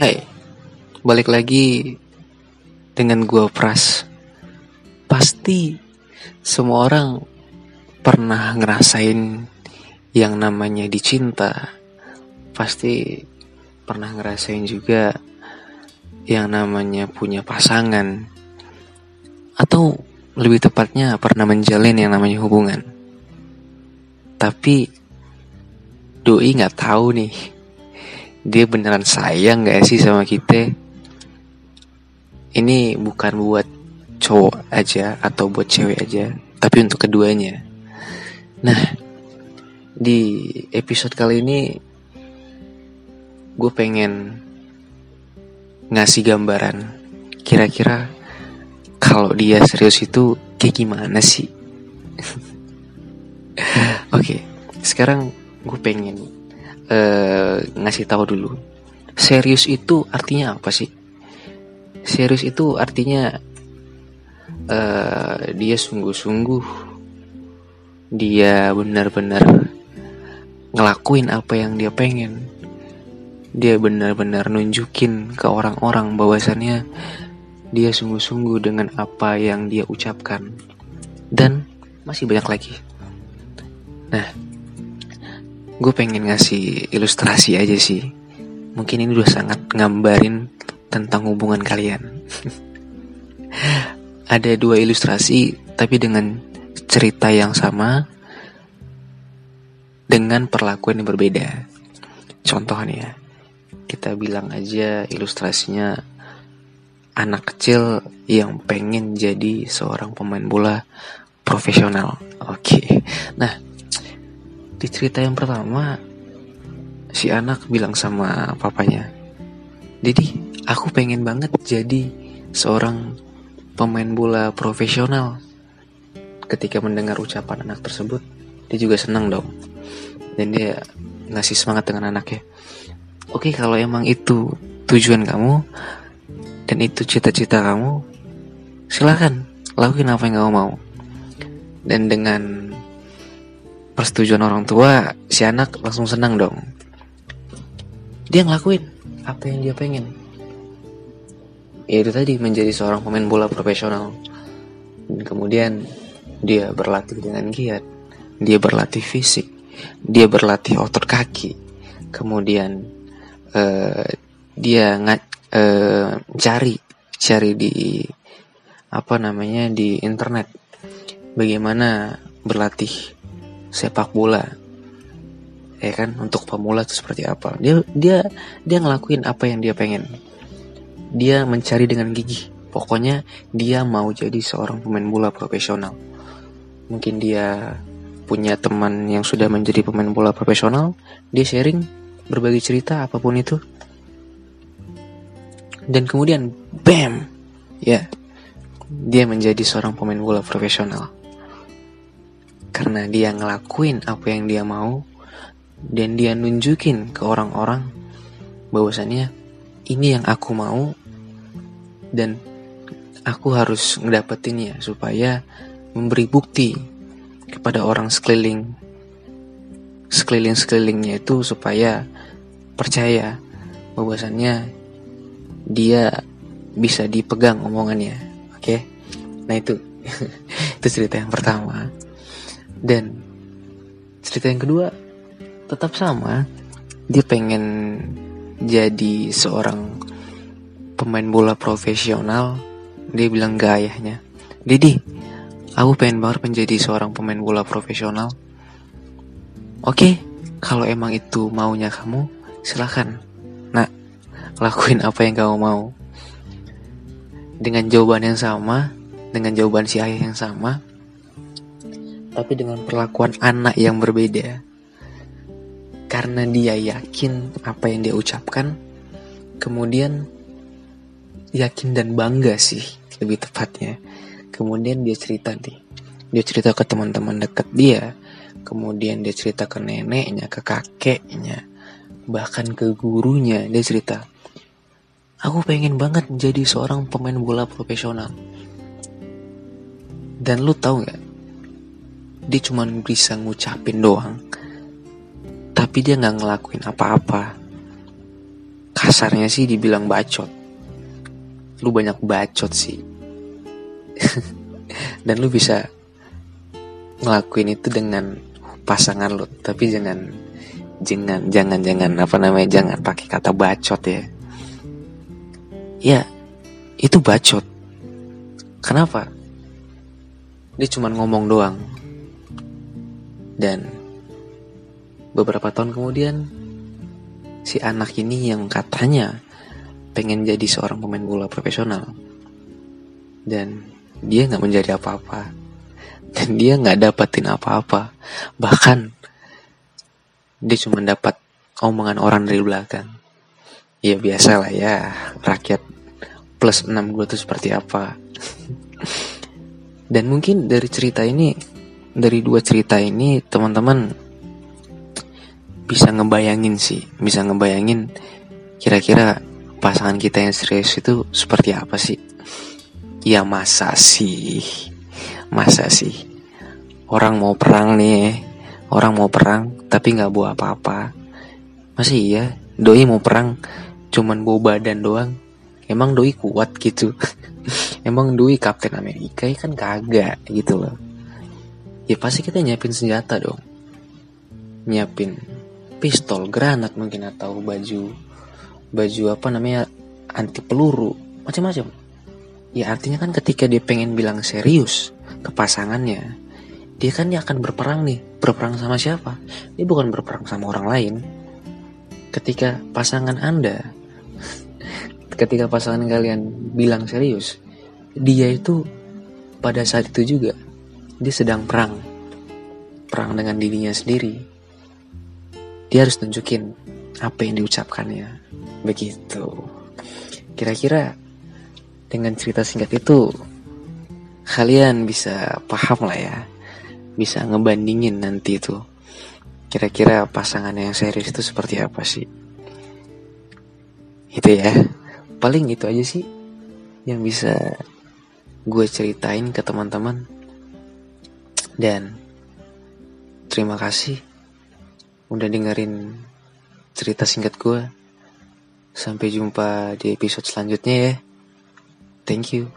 Hai, balik lagi dengan gua Pras. Pasti semua orang pernah ngerasain yang namanya dicinta. Pasti pernah ngerasain juga yang namanya punya pasangan. Atau lebih tepatnya pernah menjalin yang namanya hubungan. Tapi doi nggak tahu nih dia beneran sayang gak sih sama kita ini bukan buat cowok aja atau buat cewek aja tapi untuk keduanya nah di episode kali ini gue pengen ngasih gambaran kira-kira kalau dia serius itu kayak gimana sih oke sekarang gue pengen uh, ngasih tahu dulu. Serius itu artinya apa sih? Serius itu artinya uh, dia sungguh-sungguh, dia benar-benar ngelakuin apa yang dia pengen. Dia benar-benar nunjukin ke orang-orang bahwasannya dia sungguh-sungguh dengan apa yang dia ucapkan. Dan masih banyak lagi. Nah, gue pengen ngasih ilustrasi aja sih. Mungkin ini udah sangat ngambarin tentang hubungan kalian. Ada dua ilustrasi, tapi dengan cerita yang sama, dengan perlakuan yang berbeda. Contohnya, kita bilang aja ilustrasinya anak kecil yang pengen jadi seorang pemain bola profesional. Oke, nah di cerita yang pertama, si anak bilang sama papanya, Didi, aku pengen banget jadi seorang pemain bola profesional. Ketika mendengar ucapan anak tersebut, dia juga senang dong. Dan dia ngasih semangat dengan anaknya. Oke, kalau emang itu tujuan kamu, dan itu cita-cita kamu, silahkan lakuin apa yang kamu mau. Dan dengan persetujuan orang tua, si anak langsung senang dong. Dia ngelakuin apa yang dia pengen. Ya itu tadi menjadi seorang pemain bola profesional. Dan kemudian dia berlatih dengan giat. Dia berlatih fisik. Dia berlatih otot kaki. Kemudian uh, dia nggak uh, cari cari di apa namanya di internet. Bagaimana berlatih sepak bola. Ya kan? Untuk pemula itu seperti apa. Dia dia dia ngelakuin apa yang dia pengen. Dia mencari dengan gigih. Pokoknya dia mau jadi seorang pemain bola profesional. Mungkin dia punya teman yang sudah menjadi pemain bola profesional dia sharing berbagi cerita apa pun itu. Dan kemudian bam! Ya dia menjadi seorang pemain bola profesional. Karena dia ngelakuin apa yang dia mau dan dia nunjukin ke orang-orang bahwasannya ini yang aku mau dan aku harus ngedapetinnya supaya memberi bukti kepada orang sekeliling sekeliling sekelilingnya itu supaya percaya bahwasannya dia bisa dipegang omongannya oke okay? nah itu itu cerita yang pertama dan cerita yang kedua tetap sama. Dia pengen jadi seorang pemain bola profesional. Dia bilang ke ayahnya, Didi, aku pengen banget menjadi seorang pemain bola profesional. Oke, kalau emang itu maunya kamu, silahkan. Nah, lakuin apa yang kamu mau. Dengan jawaban yang sama, dengan jawaban si ayah yang sama, tapi dengan perlakuan anak yang berbeda. Karena dia yakin apa yang dia ucapkan, kemudian yakin dan bangga sih lebih tepatnya. Kemudian dia cerita nih, dia cerita ke teman-teman dekat dia. Kemudian dia cerita ke neneknya ke kakeknya bahkan ke gurunya. Dia cerita aku pengen banget menjadi seorang pemain bola profesional. Dan lu tahu nggak? Dia cuma bisa ngucapin doang. Tapi dia nggak ngelakuin apa-apa. Kasarnya sih dibilang bacot. Lu banyak bacot sih dan lu bisa ngelakuin itu dengan pasangan lu tapi jangan jangan jangan jangan apa namanya jangan pakai kata bacot ya. Ya itu bacot. Kenapa? Dia cuma ngomong doang. Dan beberapa tahun kemudian si anak ini yang katanya pengen jadi seorang pemain bola profesional. Dan dia nggak menjadi apa-apa. Dan dia nggak dapetin apa-apa. Bahkan dia cuma dapat omongan orang dari belakang. Ya biasa lah ya rakyat plus 6 gue tuh seperti apa. Dan mungkin dari cerita ini dari dua cerita ini teman-teman bisa ngebayangin sih bisa ngebayangin kira-kira pasangan kita yang serius itu seperti apa sih ya masa sih? Masa sih? Orang mau perang nih. Orang mau perang tapi nggak bawa apa-apa. Masih iya? Doi mau perang cuman bawa badan doang. Emang doi kuat gitu. Emang doi kapten Amerika ya kan kagak gitu loh. Ya pasti kita nyiapin senjata dong. Nyiapin pistol granat mungkin atau baju baju apa namanya anti peluru macam-macam ya artinya kan ketika dia pengen bilang serius ke pasangannya dia kan dia akan berperang nih. Berperang sama siapa? Dia bukan berperang sama orang lain. Ketika pasangan anda ketika pasangan kalian bilang serius dia itu pada saat itu juga dia sedang perang. Perang dengan dirinya sendiri. Dia harus tunjukin apa yang diucapkannya. Begitu. Kira-kira dengan cerita singkat itu kalian bisa paham lah ya. Bisa ngebandingin nanti itu. Kira-kira pasangan yang serius itu seperti apa sih? Itu ya. Paling itu aja sih yang bisa gue ceritain ke teman-teman. Dan terima kasih udah dengerin cerita singkat gue sampai jumpa di episode selanjutnya ya Thank you.